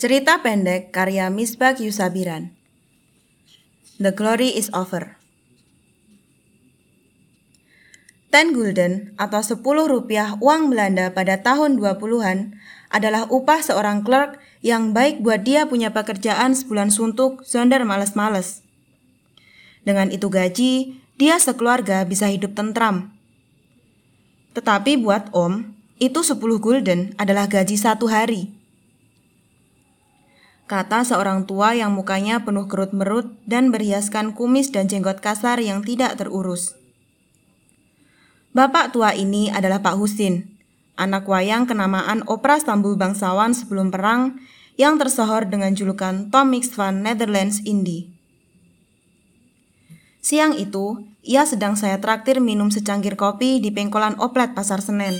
Cerita pendek karya Misbak Yusabiran. The Glory is Over. 10 gulden atau 10 rupiah uang Belanda pada tahun 20-an adalah upah seorang clerk yang baik buat dia punya pekerjaan sebulan suntuk zonder males-males. Dengan itu gaji, dia sekeluarga bisa hidup tentram. Tetapi buat om, itu 10 gulden adalah gaji satu hari. Kata seorang tua yang mukanya penuh kerut-merut dan berhiaskan kumis dan jenggot kasar yang tidak terurus. Bapak tua ini adalah Pak Husin, anak wayang kenamaan opera Stambul Bangsawan sebelum perang yang tersohor dengan julukan Tom Mix van Netherlands Indie. Siang itu, ia sedang saya traktir minum secangkir kopi di pengkolan oplet Pasar Senen.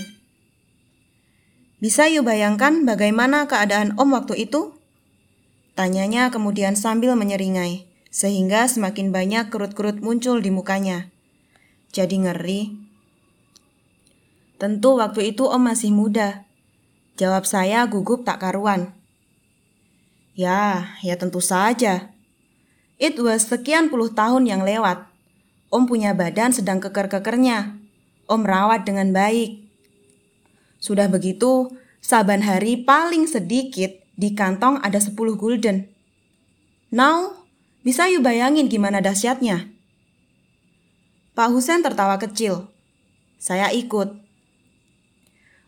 Bisa yuk bayangkan bagaimana keadaan om waktu itu? Tanyanya kemudian sambil menyeringai, sehingga semakin banyak kerut-kerut muncul di mukanya. Jadi ngeri. Tentu waktu itu om masih muda. Jawab saya gugup tak karuan. Ya, ya tentu saja. It was sekian puluh tahun yang lewat. Om punya badan sedang keker-kekernya. Om rawat dengan baik. Sudah begitu, saban hari paling sedikit di kantong ada 10 gulden. Now, bisa you bayangin gimana dahsyatnya? Pak Husen tertawa kecil. Saya ikut.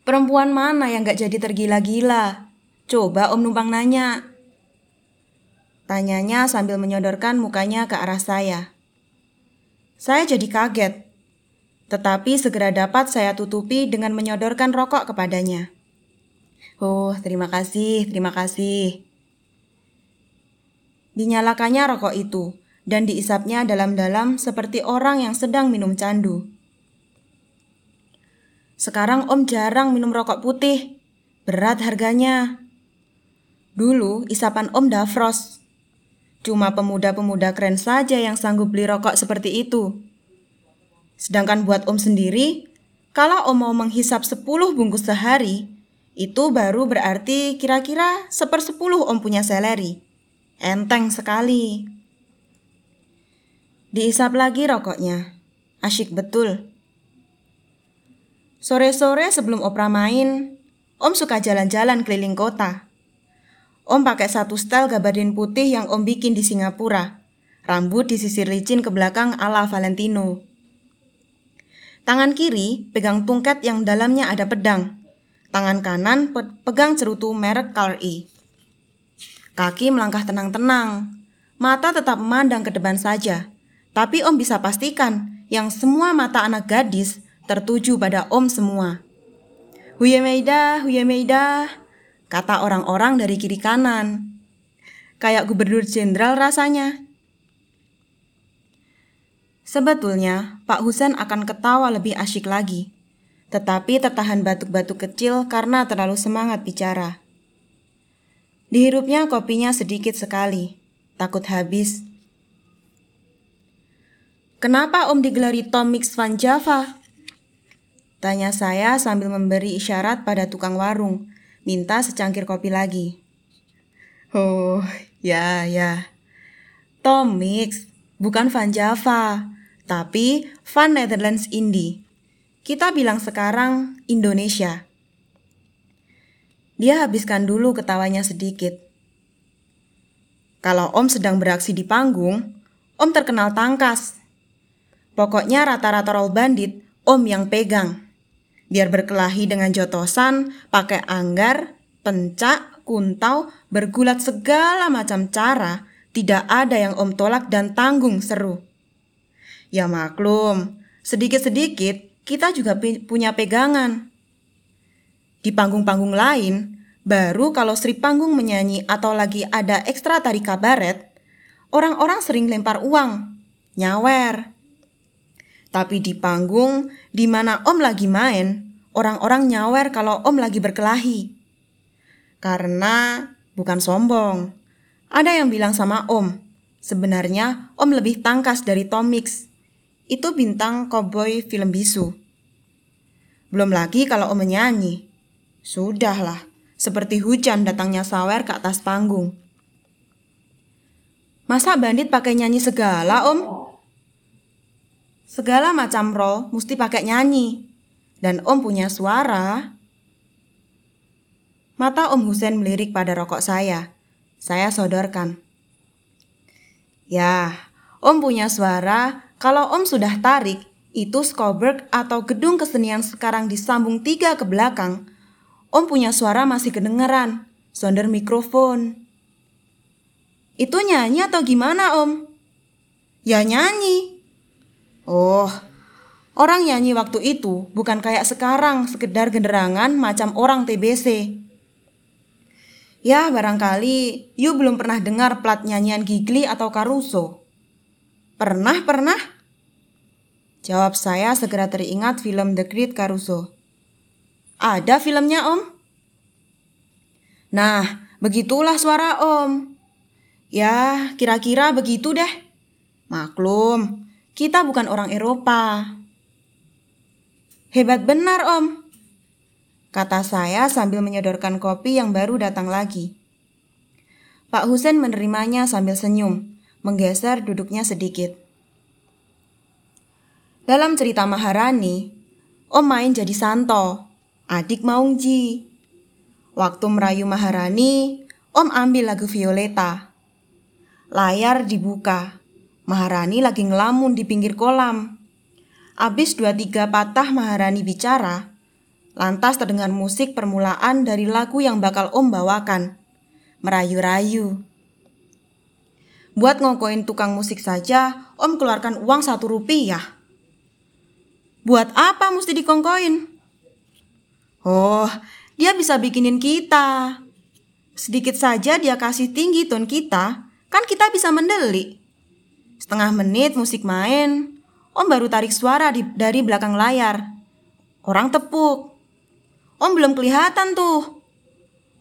Perempuan mana yang gak jadi tergila-gila? Coba om numpang nanya. Tanyanya sambil menyodorkan mukanya ke arah saya. Saya jadi kaget. Tetapi segera dapat saya tutupi dengan menyodorkan rokok kepadanya. Oh, terima kasih, terima kasih. Dinyalakannya rokok itu dan diisapnya dalam-dalam seperti orang yang sedang minum candu. Sekarang om jarang minum rokok putih. Berat harganya. Dulu isapan om Dafros. Cuma pemuda-pemuda keren saja yang sanggup beli rokok seperti itu. Sedangkan buat om sendiri, kalau om mau menghisap 10 bungkus sehari, itu baru berarti kira-kira sepersepuluh om punya seleri. Enteng sekali. Diisap lagi rokoknya. Asyik betul. Sore-sore sebelum opera main, Om suka jalan-jalan keliling kota. Om pakai satu style gabardin putih yang Om bikin di Singapura. Rambut disisir licin ke belakang ala Valentino. Tangan kiri pegang tungket yang dalamnya ada pedang. Tangan kanan pe pegang cerutu merek Color E. Kaki melangkah tenang-tenang. Mata tetap memandang ke depan saja. Tapi Om bisa pastikan yang semua mata anak gadis tertuju pada om semua. Huyemeida, Huyemeida, kata orang-orang dari kiri kanan. Kayak gubernur jenderal rasanya. Sebetulnya, Pak Husen akan ketawa lebih asyik lagi. Tetapi tertahan batuk-batuk kecil karena terlalu semangat bicara. Dihirupnya kopinya sedikit sekali, takut habis. Kenapa Om digelari Tom Mix Van Java? Tanya saya sambil memberi isyarat pada tukang warung, minta secangkir kopi lagi. Oh, ya, ya. Tom Mix, bukan Van Java, tapi Van Netherlands Indie. Kita bilang sekarang Indonesia. Dia habiskan dulu ketawanya sedikit. Kalau Om sedang beraksi di panggung, Om terkenal tangkas. Pokoknya rata-rata role bandit, Om yang pegang biar berkelahi dengan jotosan, pakai anggar, pencak, kuntau, bergulat segala macam cara, tidak ada yang om tolak dan tanggung seru. Ya maklum, sedikit-sedikit kita juga punya pegangan. Di panggung-panggung lain, baru kalau Sri Panggung menyanyi atau lagi ada ekstra tari kabaret, orang-orang sering lempar uang, nyawer. Tapi di panggung, di mana Om lagi main, orang-orang nyawer kalau Om lagi berkelahi. Karena bukan sombong. Ada yang bilang sama Om, sebenarnya Om lebih tangkas dari Tom Mix. Itu bintang cowboy film bisu. Belum lagi kalau Om menyanyi. Sudahlah, seperti hujan datangnya sawer ke atas panggung. Masa bandit pakai nyanyi segala, Om? Segala macam role mesti pakai nyanyi. Dan Om punya suara. Mata Om Husen melirik pada rokok saya. Saya sodorkan. Ya, Om punya suara. Kalau Om sudah tarik, itu Skoberg atau gedung kesenian sekarang disambung tiga ke belakang. Om punya suara masih kedengeran. Sonder mikrofon. Itu nyanyi atau gimana om? Ya nyanyi. Oh, orang nyanyi waktu itu bukan kayak sekarang sekedar genderangan macam orang TBC. Ya barangkali you belum pernah dengar plat nyanyian Gigli atau Caruso. Pernah, pernah? Jawab saya segera teringat film The Great Caruso. Ada filmnya om? Nah, begitulah suara om. Ya, kira-kira begitu deh. Maklum, kita bukan orang Eropa. Hebat benar, Om. Kata saya sambil menyodorkan kopi yang baru datang lagi. Pak Husen menerimanya sambil senyum, menggeser duduknya sedikit. Dalam cerita Maharani, Om main jadi Santo, adik Maungji. Waktu merayu Maharani, Om ambil lagu Violeta. Layar dibuka. Maharani lagi ngelamun di pinggir kolam. Abis dua tiga patah Maharani bicara, lantas terdengar musik permulaan dari lagu yang bakal Om bawakan. Merayu-rayu. Buat ngokoin tukang musik saja, Om keluarkan uang satu rupiah. Buat apa mesti dikongkoin? Oh, dia bisa bikinin kita. Sedikit saja dia kasih tinggi ton kita, Kan kita bisa mendelik. Setengah menit musik main, Om baru tarik suara di, dari belakang layar. Orang tepuk. Om belum kelihatan tuh.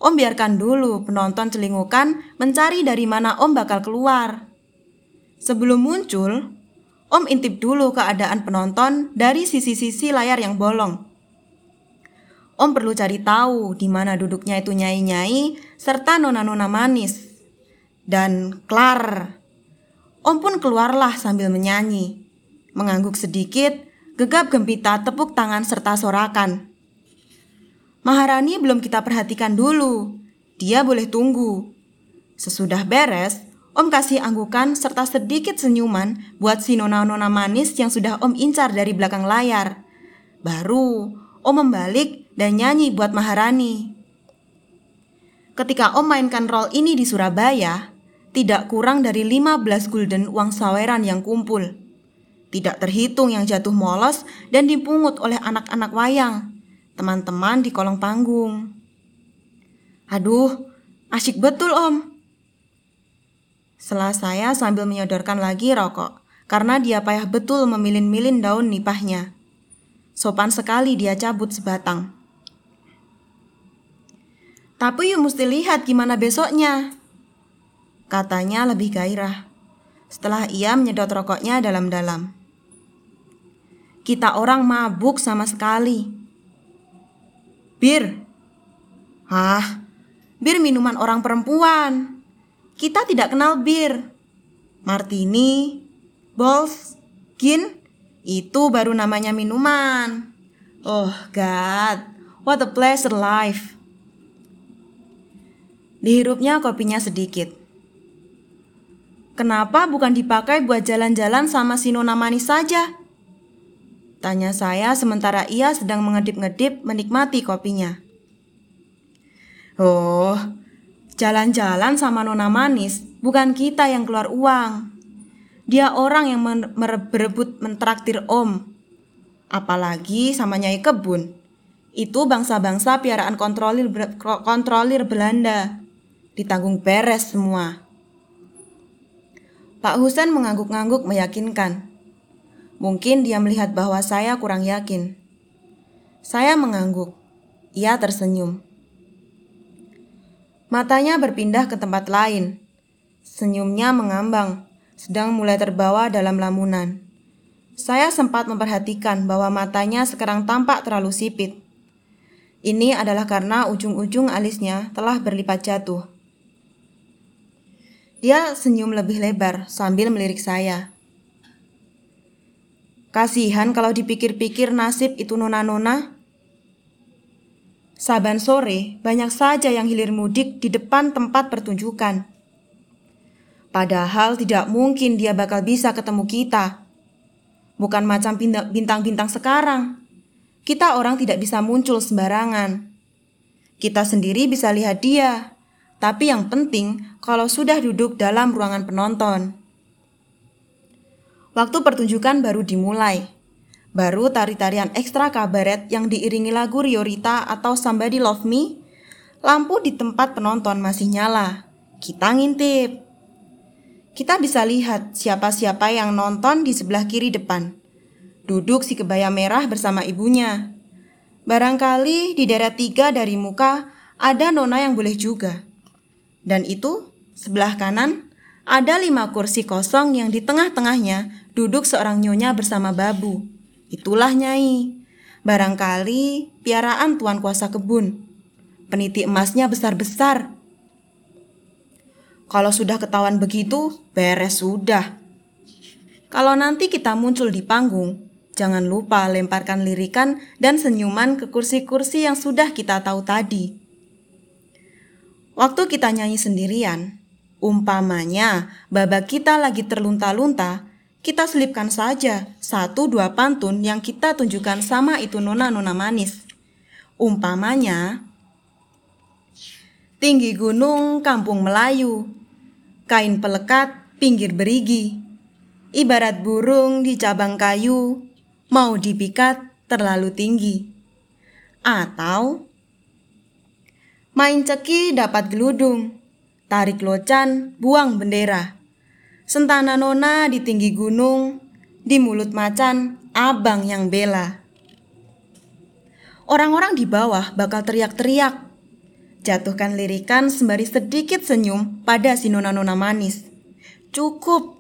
Om biarkan dulu penonton celingukan mencari dari mana Om bakal keluar. Sebelum muncul, Om intip dulu keadaan penonton dari sisi-sisi layar yang bolong. Om perlu cari tahu di mana duduknya itu nyai-nyai serta nona-nona manis. Dan klar. Om pun keluarlah sambil menyanyi. Mengangguk sedikit, gegap gempita tepuk tangan serta sorakan. Maharani belum kita perhatikan dulu. Dia boleh tunggu. Sesudah beres, Om kasih anggukan serta sedikit senyuman buat si nona-nona manis yang sudah Om incar dari belakang layar. Baru Om membalik dan nyanyi buat Maharani. Ketika Om mainkan role ini di Surabaya, tidak kurang dari 15 gulden uang saweran yang kumpul. Tidak terhitung yang jatuh molos dan dipungut oleh anak-anak wayang, teman-teman di kolong panggung. Aduh, asyik betul om. Setelah saya sambil menyodorkan lagi rokok, karena dia payah betul memilin-milin daun nipahnya. Sopan sekali dia cabut sebatang. Tapi yuk mesti lihat gimana besoknya. Katanya lebih gairah. Setelah ia menyedot rokoknya dalam-dalam. Kita orang mabuk sama sekali. Bir. Hah? Bir minuman orang perempuan. Kita tidak kenal bir. Martini, Bols, Gin, itu baru namanya minuman. Oh God, what a pleasure life. Dihirupnya kopinya sedikit. Kenapa bukan dipakai buat jalan-jalan sama si Nona Manis saja? Tanya saya sementara ia sedang mengedip-ngedip menikmati kopinya. Oh, jalan-jalan sama Nona Manis bukan kita yang keluar uang. Dia orang yang berebut mentraktir om. Apalagi sama Nyai Kebun. Itu bangsa-bangsa piaraan kontrolir, kontrolir Belanda. Ditanggung beres semua. Pak Husen mengangguk-angguk meyakinkan. Mungkin dia melihat bahwa saya kurang yakin. Saya mengangguk. Ia tersenyum. Matanya berpindah ke tempat lain. Senyumnya mengambang, sedang mulai terbawa dalam lamunan. Saya sempat memperhatikan bahwa matanya sekarang tampak terlalu sipit. Ini adalah karena ujung-ujung alisnya telah berlipat jatuh. Dia senyum lebih lebar sambil melirik saya. Kasihan kalau dipikir-pikir nasib itu nona-nona. Saban sore, banyak saja yang hilir mudik di depan tempat pertunjukan. Padahal tidak mungkin dia bakal bisa ketemu kita. Bukan macam bintang-bintang sekarang kita orang tidak bisa muncul sembarangan. Kita sendiri bisa lihat dia, tapi yang penting kalau sudah duduk dalam ruangan penonton. Waktu pertunjukan baru dimulai. Baru tari-tarian ekstra kabaret yang diiringi lagu Riorita atau Somebody Love Me. Lampu di tempat penonton masih nyala. Kita ngintip. Kita bisa lihat siapa-siapa yang nonton di sebelah kiri depan. Duduk si kebaya merah bersama ibunya. Barangkali di daerah tiga dari muka ada nona yang boleh juga. Dan itu sebelah kanan ada lima kursi kosong yang di tengah-tengahnya duduk seorang nyonya bersama babu. Itulah nyai. Barangkali piaraan tuan kuasa kebun. Peniti emasnya besar-besar. Kalau sudah ketahuan begitu, beres sudah. Kalau nanti kita muncul di panggung, Jangan lupa lemparkan lirikan dan senyuman ke kursi-kursi yang sudah kita tahu tadi. Waktu kita nyanyi sendirian, umpamanya babak kita lagi terlunta-lunta, kita selipkan saja satu dua pantun yang kita tunjukkan sama itu nona-nona manis. Umpamanya, tinggi gunung kampung Melayu, kain pelekat pinggir berigi, ibarat burung di cabang kayu, mau dipikat terlalu tinggi. Atau main ceki dapat geludung, tarik locan, buang bendera. Sentana nona di tinggi gunung, di mulut macan, abang yang bela. Orang-orang di bawah bakal teriak-teriak. Jatuhkan lirikan sembari sedikit senyum pada si nona-nona manis. Cukup.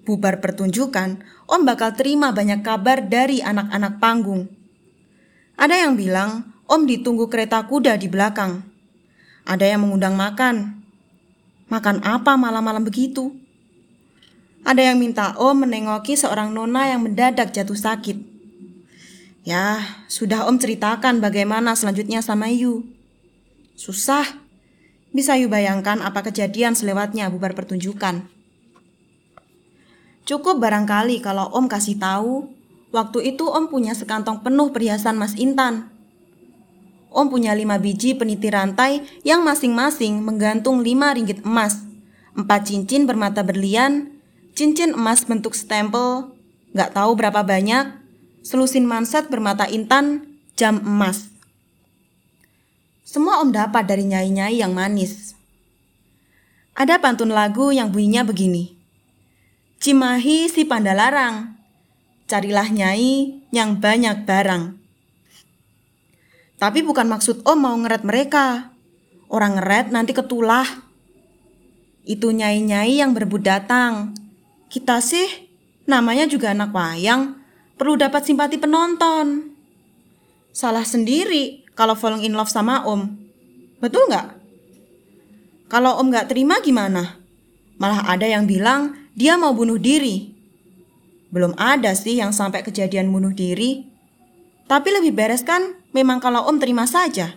Bubar pertunjukan, Om bakal terima banyak kabar dari anak-anak panggung. Ada yang bilang Om ditunggu kereta kuda di belakang. Ada yang mengundang makan. Makan apa malam-malam begitu? Ada yang minta Om menengoki seorang nona yang mendadak jatuh sakit. Ya, sudah Om ceritakan bagaimana selanjutnya sama Yu. Susah. Bisa Yu bayangkan apa kejadian selewatnya bubar pertunjukan. Cukup barangkali kalau Om kasih tahu, waktu itu Om punya sekantong penuh perhiasan Mas Intan. Om punya lima biji peniti rantai yang masing-masing menggantung lima ringgit emas, empat cincin bermata berlian, cincin emas bentuk stempel, gak tahu berapa banyak, selusin manset bermata intan, jam emas. Semua Om dapat dari nyai-nyai yang manis. Ada pantun lagu yang bunyinya begini. Cimahi si Pandalarang. Carilah nyai yang banyak barang. Tapi bukan maksud Om mau ngeret mereka. Orang ngeret nanti ketulah. Itu nyai-nyai yang berebut datang. Kita sih namanya juga anak wayang, perlu dapat simpati penonton. Salah sendiri kalau falling in love sama Om. Betul nggak? Kalau Om nggak terima gimana? Malah ada yang bilang dia mau bunuh diri. Belum ada sih yang sampai kejadian bunuh diri. Tapi lebih beres kan memang kalau Om terima saja.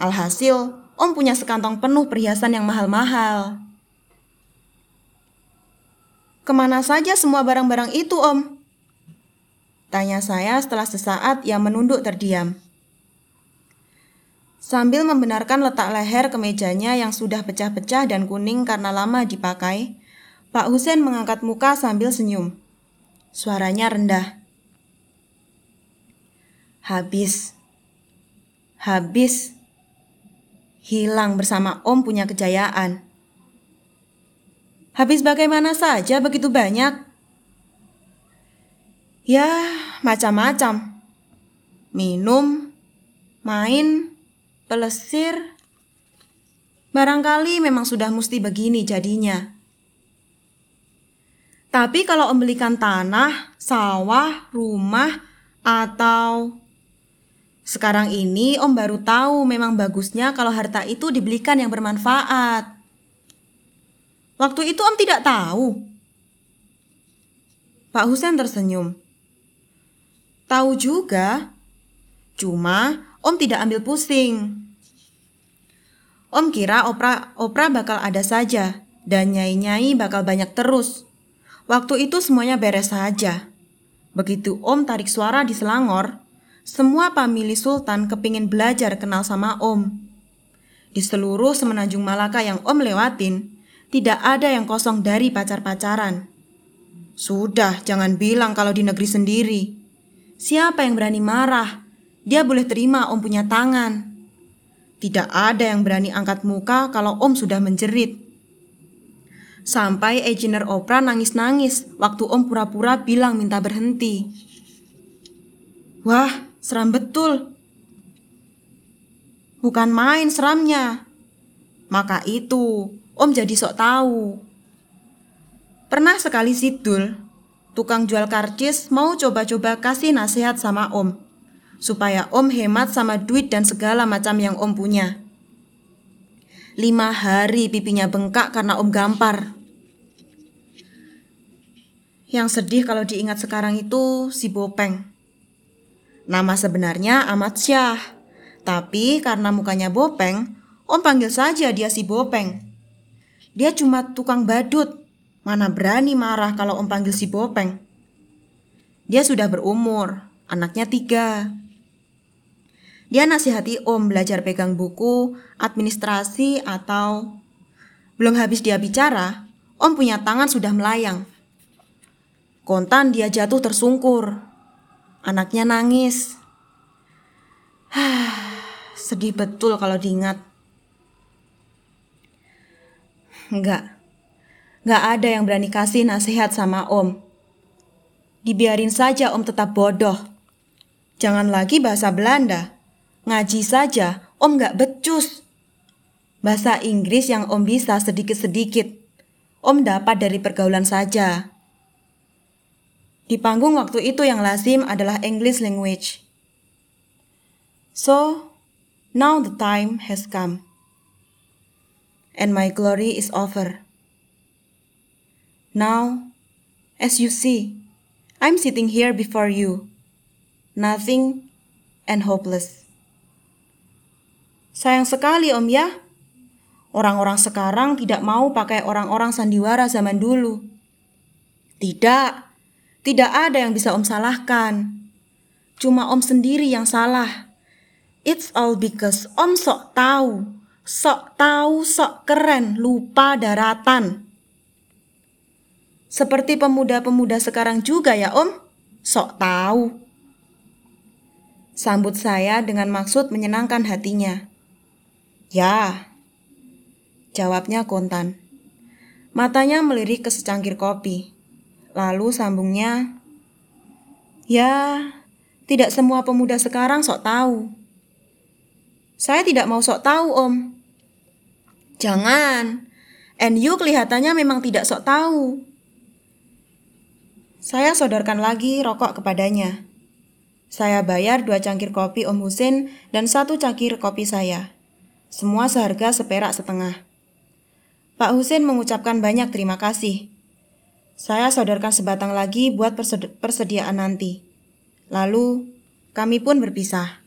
Alhasil, Om punya sekantong penuh perhiasan yang mahal-mahal. Ke mana saja semua barang-barang itu, Om? Tanya saya setelah sesaat ia menunduk terdiam. Sambil membenarkan letak leher ke mejanya yang sudah pecah-pecah dan kuning karena lama dipakai, Pak Husen mengangkat muka sambil senyum. Suaranya rendah. Habis. Habis. Hilang bersama Om punya kejayaan. Habis bagaimana saja begitu banyak? Ya, macam-macam. Minum, main, pelesir. Barangkali memang sudah mesti begini jadinya. Tapi kalau membelikan tanah, sawah, rumah, atau Sekarang ini Om baru tahu memang bagusnya kalau harta itu dibelikan yang bermanfaat. Waktu itu Om tidak tahu. Pak Husen tersenyum. Tahu juga, cuma Om tidak ambil pusing. Om kira opera opera bakal ada saja dan nyai-nyai bakal banyak terus. Waktu itu semuanya beres saja. Begitu Om tarik suara di Selangor, semua pamili Sultan kepingin belajar kenal sama Om. Di seluruh semenanjung Malaka yang Om lewatin, tidak ada yang kosong dari pacar-pacaran. Sudah, jangan bilang kalau di negeri sendiri. Siapa yang berani marah? Dia boleh terima Om punya tangan. Tidak ada yang berani angkat muka kalau Om sudah menjerit. Sampai engineer opera nangis-nangis waktu Om pura-pura bilang minta berhenti. Wah, seram betul. Bukan main seramnya. Maka itu, Om jadi sok tahu. Pernah sekali Sidul, tukang jual karcis mau coba-coba kasih nasihat sama Om. Supaya Om hemat sama duit dan segala macam yang Om punya. Lima hari pipinya bengkak karena Om gampar. Yang sedih kalau diingat sekarang itu si Bopeng. Nama sebenarnya Ahmad Syah. Tapi karena mukanya Bopeng, Om panggil saja dia si Bopeng. Dia cuma tukang badut. Mana berani marah kalau om panggil si Bopeng. Dia sudah berumur, anaknya tiga. Dia nasihati om belajar pegang buku, administrasi, atau... Belum habis dia bicara, om punya tangan sudah melayang. Kontan dia jatuh tersungkur. Anaknya nangis. Sedih betul kalau diingat. Enggak. Enggak ada yang berani kasih nasihat sama Om. Dibiarin saja Om tetap bodoh. Jangan lagi bahasa Belanda. Ngaji saja Om enggak becus. Bahasa Inggris yang Om bisa sedikit-sedikit. Om dapat dari pergaulan saja. Di panggung waktu itu yang lazim adalah English language. So, now the time has come and my glory is over. Now, as you see, I'm sitting here before you, nothing and hopeless. Sayang sekali, Om ya. Orang-orang sekarang tidak mau pakai orang-orang sandiwara zaman dulu. Tidak, tidak ada yang bisa Om salahkan. Cuma Om sendiri yang salah. It's all because Om sok tahu sok tahu, sok keren, lupa daratan. Seperti pemuda-pemuda sekarang juga ya om, sok tahu. Sambut saya dengan maksud menyenangkan hatinya. Ya, jawabnya kontan. Matanya melirik ke secangkir kopi. Lalu sambungnya, Ya, tidak semua pemuda sekarang sok tahu. Saya tidak mau sok tahu, Om. Jangan. You kelihatannya memang tidak sok tahu. Saya sodorkan lagi rokok kepadanya. Saya bayar dua cangkir kopi Om Husin dan satu cangkir kopi saya. Semua seharga seperak setengah. Pak Husin mengucapkan banyak terima kasih. Saya sodorkan sebatang lagi buat persediaan nanti. Lalu, kami pun berpisah.